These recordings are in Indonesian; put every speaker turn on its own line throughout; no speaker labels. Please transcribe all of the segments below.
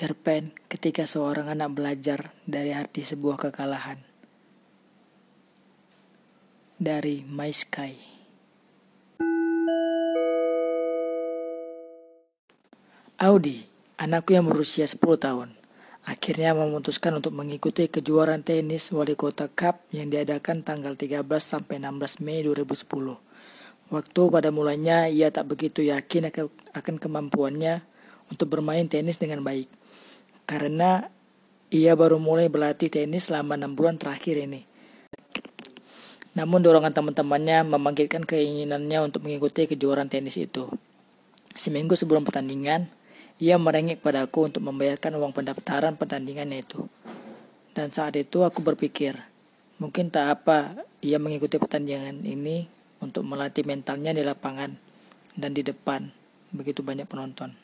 Cerpen ketika seorang anak belajar dari arti sebuah kekalahan. Dari My Sky. Audi, anakku yang berusia 10 tahun, akhirnya memutuskan untuk mengikuti kejuaraan tenis Wali Kota Cup yang diadakan tanggal 13 sampai 16 Mei 2010. Waktu pada mulanya ia tak begitu yakin akan kemampuannya untuk bermain tenis dengan baik karena ia baru mulai berlatih tenis selama enam bulan terakhir ini. Namun dorongan teman-temannya memanggilkan keinginannya untuk mengikuti kejuaraan tenis itu. Seminggu sebelum pertandingan, ia merengek padaku untuk membayarkan uang pendaftaran pertandingannya itu. Dan saat itu aku berpikir, mungkin tak apa ia mengikuti pertandingan ini untuk melatih mentalnya di lapangan dan di depan begitu banyak penonton.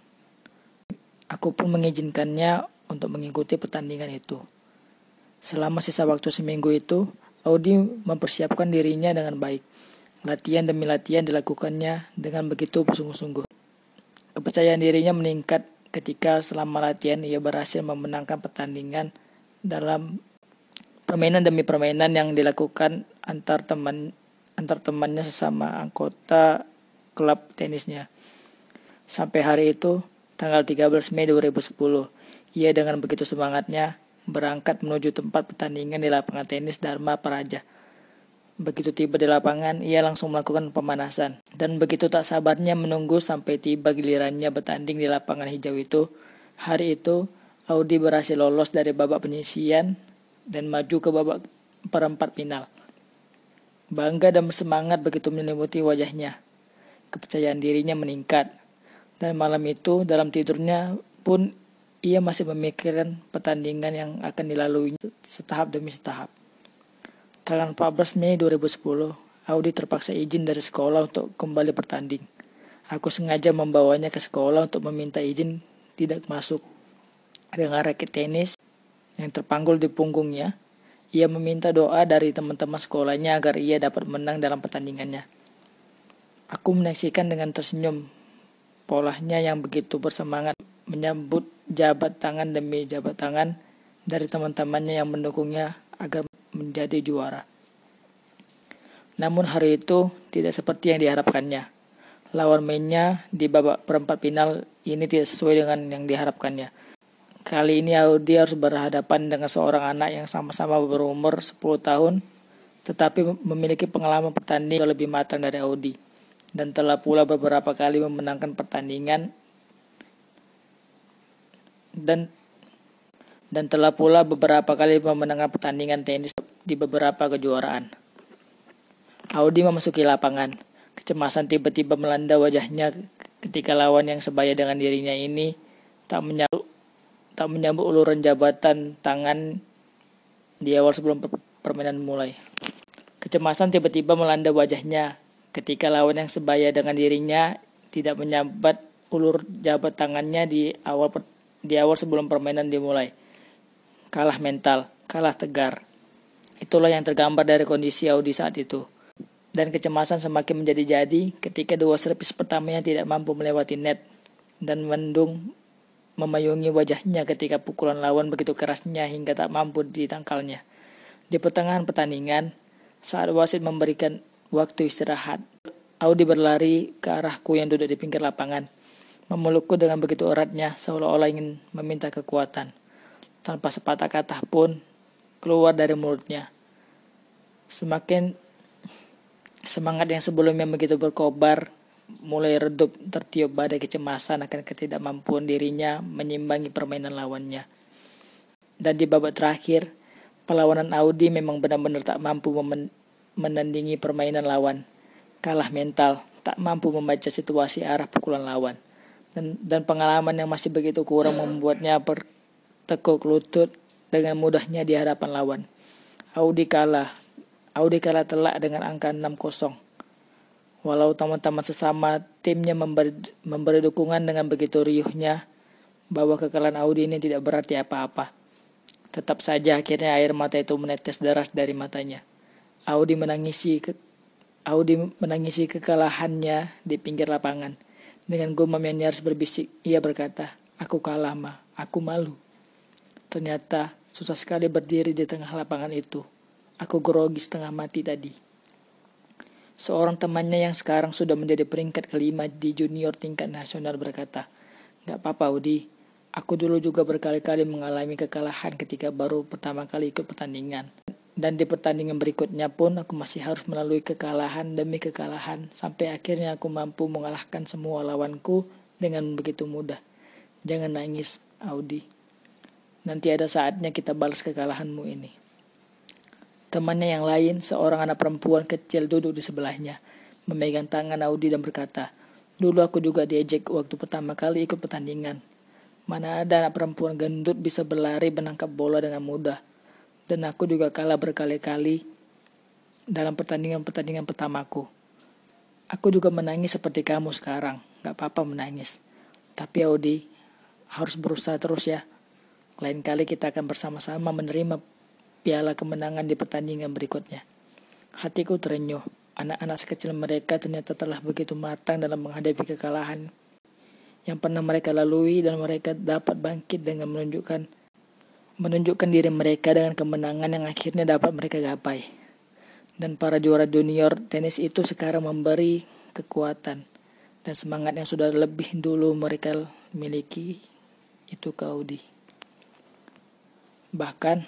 Aku pun mengizinkannya untuk mengikuti pertandingan itu. Selama sisa waktu seminggu itu, Audi mempersiapkan dirinya dengan baik. Latihan demi latihan dilakukannya dengan begitu bersungguh-sungguh. Kepercayaan dirinya meningkat ketika selama latihan ia berhasil memenangkan pertandingan dalam permainan demi permainan yang dilakukan antar teman antar temannya sesama anggota klub tenisnya. Sampai hari itu, tanggal 13 Mei 2010, ia dengan begitu semangatnya berangkat menuju tempat pertandingan di lapangan tenis Dharma Praja. Begitu tiba di lapangan, ia langsung melakukan pemanasan. Dan begitu tak sabarnya menunggu sampai tiba gilirannya bertanding di lapangan hijau itu, hari itu Audi berhasil lolos dari babak penyisian dan maju ke babak perempat final. Bangga dan semangat begitu menyelimuti wajahnya. Kepercayaan dirinya meningkat. Dan malam itu dalam tidurnya pun ia masih memikirkan pertandingan yang akan dilalui setahap demi setahap. Tanggal 14 Mei 2010, Audi terpaksa izin dari sekolah untuk kembali bertanding. Aku sengaja membawanya ke sekolah untuk meminta izin tidak masuk. Dengan raket tenis yang terpanggul di punggungnya, ia meminta doa dari teman-teman sekolahnya agar ia dapat menang dalam pertandingannya. Aku menyaksikan dengan tersenyum polanya yang begitu bersemangat menyambut jabat tangan demi jabat tangan dari teman-temannya yang mendukungnya agar menjadi juara. Namun hari itu tidak seperti yang diharapkannya. Lawan mainnya di babak perempat final ini tidak sesuai dengan yang diharapkannya. Kali ini Audi harus berhadapan dengan seorang anak yang sama-sama berumur 10 tahun tetapi memiliki pengalaman pertanding lebih matang dari Audi dan telah pula beberapa kali memenangkan pertandingan dan dan telah pula beberapa kali memenangkan pertandingan tenis di beberapa kejuaraan. Audi memasuki lapangan. Kecemasan tiba-tiba melanda wajahnya ketika lawan yang sebaya dengan dirinya ini tak menyambut tak menyambut uluran jabatan tangan di awal sebelum permainan mulai. Kecemasan tiba-tiba melanda wajahnya ketika lawan yang sebaya dengan dirinya tidak menyambat ulur jabat tangannya di awal di awal sebelum permainan dimulai. Kalah mental, kalah tegar. Itulah yang tergambar dari kondisi Audi saat itu. Dan kecemasan semakin menjadi-jadi ketika dua servis pertamanya tidak mampu melewati net dan mendung memayungi wajahnya ketika pukulan lawan begitu kerasnya hingga tak mampu ditangkalnya. Di pertengahan pertandingan, saat wasit memberikan waktu istirahat, Audi berlari ke arahku yang duduk di pinggir lapangan memelukku dengan begitu eratnya seolah-olah ingin meminta kekuatan. Tanpa sepatah kata pun keluar dari mulutnya. Semakin semangat yang sebelumnya begitu berkobar mulai redup tertiup badai kecemasan akan ketidakmampuan dirinya menyimbangi permainan lawannya. Dan di babak terakhir, perlawanan Audi memang benar-benar tak mampu menandingi permainan lawan. Kalah mental, tak mampu membaca situasi arah pukulan lawan dan, dan pengalaman yang masih begitu kurang membuatnya bertekuk lutut dengan mudahnya di hadapan lawan. Audi kalah. Audi kalah telak dengan angka 6-0. Walau teman-teman sesama timnya memberi, memberi dukungan dengan begitu riuhnya bahwa kekalahan Audi ini tidak berarti apa-apa. Tetap saja akhirnya air mata itu menetes deras dari matanya. Audi menangisi ke, Audi menangisi kekalahannya di pinggir lapangan. Dengan gumam yang nyaris berbisik, ia berkata, Aku kalah, Ma. Aku malu. Ternyata susah sekali berdiri di tengah lapangan itu. Aku grogi setengah mati tadi. Seorang temannya yang sekarang sudah menjadi peringkat kelima di junior tingkat nasional berkata, Gak apa-apa Udi, aku dulu juga berkali-kali mengalami kekalahan ketika baru pertama kali ikut pertandingan. Dan di pertandingan berikutnya pun aku masih harus melalui kekalahan demi kekalahan sampai akhirnya aku mampu mengalahkan semua lawanku dengan begitu mudah. Jangan nangis, Audi. Nanti ada saatnya kita balas kekalahanmu ini. Temannya yang lain, seorang anak perempuan kecil duduk di sebelahnya, memegang tangan Audi dan berkata, Dulu aku juga diejek waktu pertama kali ikut pertandingan. Mana ada anak perempuan gendut bisa berlari menangkap bola dengan mudah dan aku juga kalah berkali-kali dalam pertandingan-pertandingan pertamaku. Aku juga menangis seperti kamu sekarang, gak apa-apa menangis. Tapi Audi, harus berusaha terus ya. Lain kali kita akan bersama-sama menerima piala kemenangan di pertandingan berikutnya. Hatiku terenyuh. Anak-anak sekecil mereka ternyata telah begitu matang dalam menghadapi kekalahan yang pernah mereka lalui dan mereka dapat bangkit dengan menunjukkan menunjukkan diri mereka dengan kemenangan yang akhirnya dapat mereka gapai. Dan para juara junior tenis itu sekarang memberi kekuatan dan semangat yang sudah lebih dulu mereka miliki itu ke Audi. Bahkan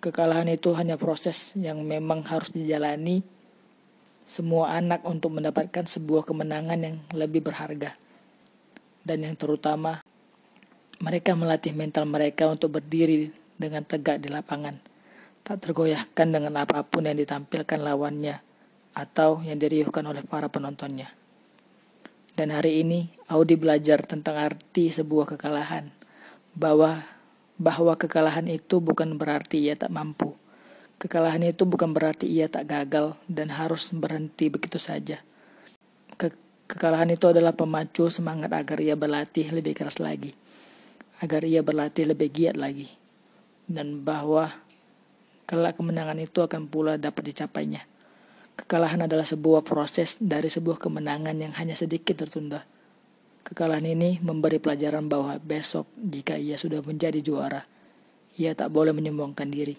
kekalahan itu hanya proses yang memang harus dijalani semua anak untuk mendapatkan sebuah kemenangan yang lebih berharga. Dan yang terutama mereka melatih mental mereka untuk berdiri dengan tegak di lapangan, tak tergoyahkan dengan apa pun yang ditampilkan lawannya atau yang diriuhkan oleh para penontonnya. Dan hari ini Audi belajar tentang arti sebuah kekalahan, bahwa bahwa kekalahan itu bukan berarti ia tak mampu. Kekalahan itu bukan berarti ia tak gagal dan harus berhenti begitu saja. Ke kekalahan itu adalah pemacu semangat agar ia berlatih lebih keras lagi agar ia berlatih lebih giat lagi, dan bahwa kelak kemenangan itu akan pula dapat dicapainya. Kekalahan adalah sebuah proses dari sebuah kemenangan yang hanya sedikit tertunda. Kekalahan ini memberi pelajaran bahwa besok jika ia sudah menjadi juara, ia tak boleh menyombongkan diri.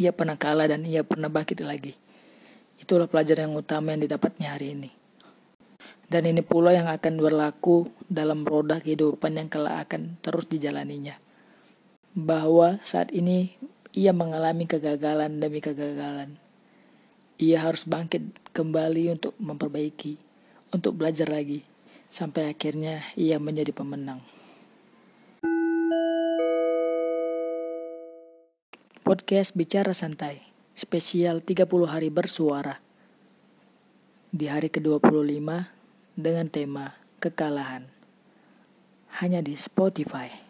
Ia pernah kalah dan ia pernah bangkit lagi. Itulah pelajaran yang utama yang didapatnya hari ini. Dan ini pula yang akan berlaku dalam roda kehidupan yang kelak akan terus dijalaninya. Bahwa saat ini ia mengalami kegagalan demi kegagalan. Ia harus bangkit kembali untuk memperbaiki, untuk belajar lagi, sampai akhirnya ia menjadi pemenang. Podcast Bicara Santai, spesial 30 hari bersuara. Di hari ke-25, dengan tema kekalahan. Hanya di Spotify.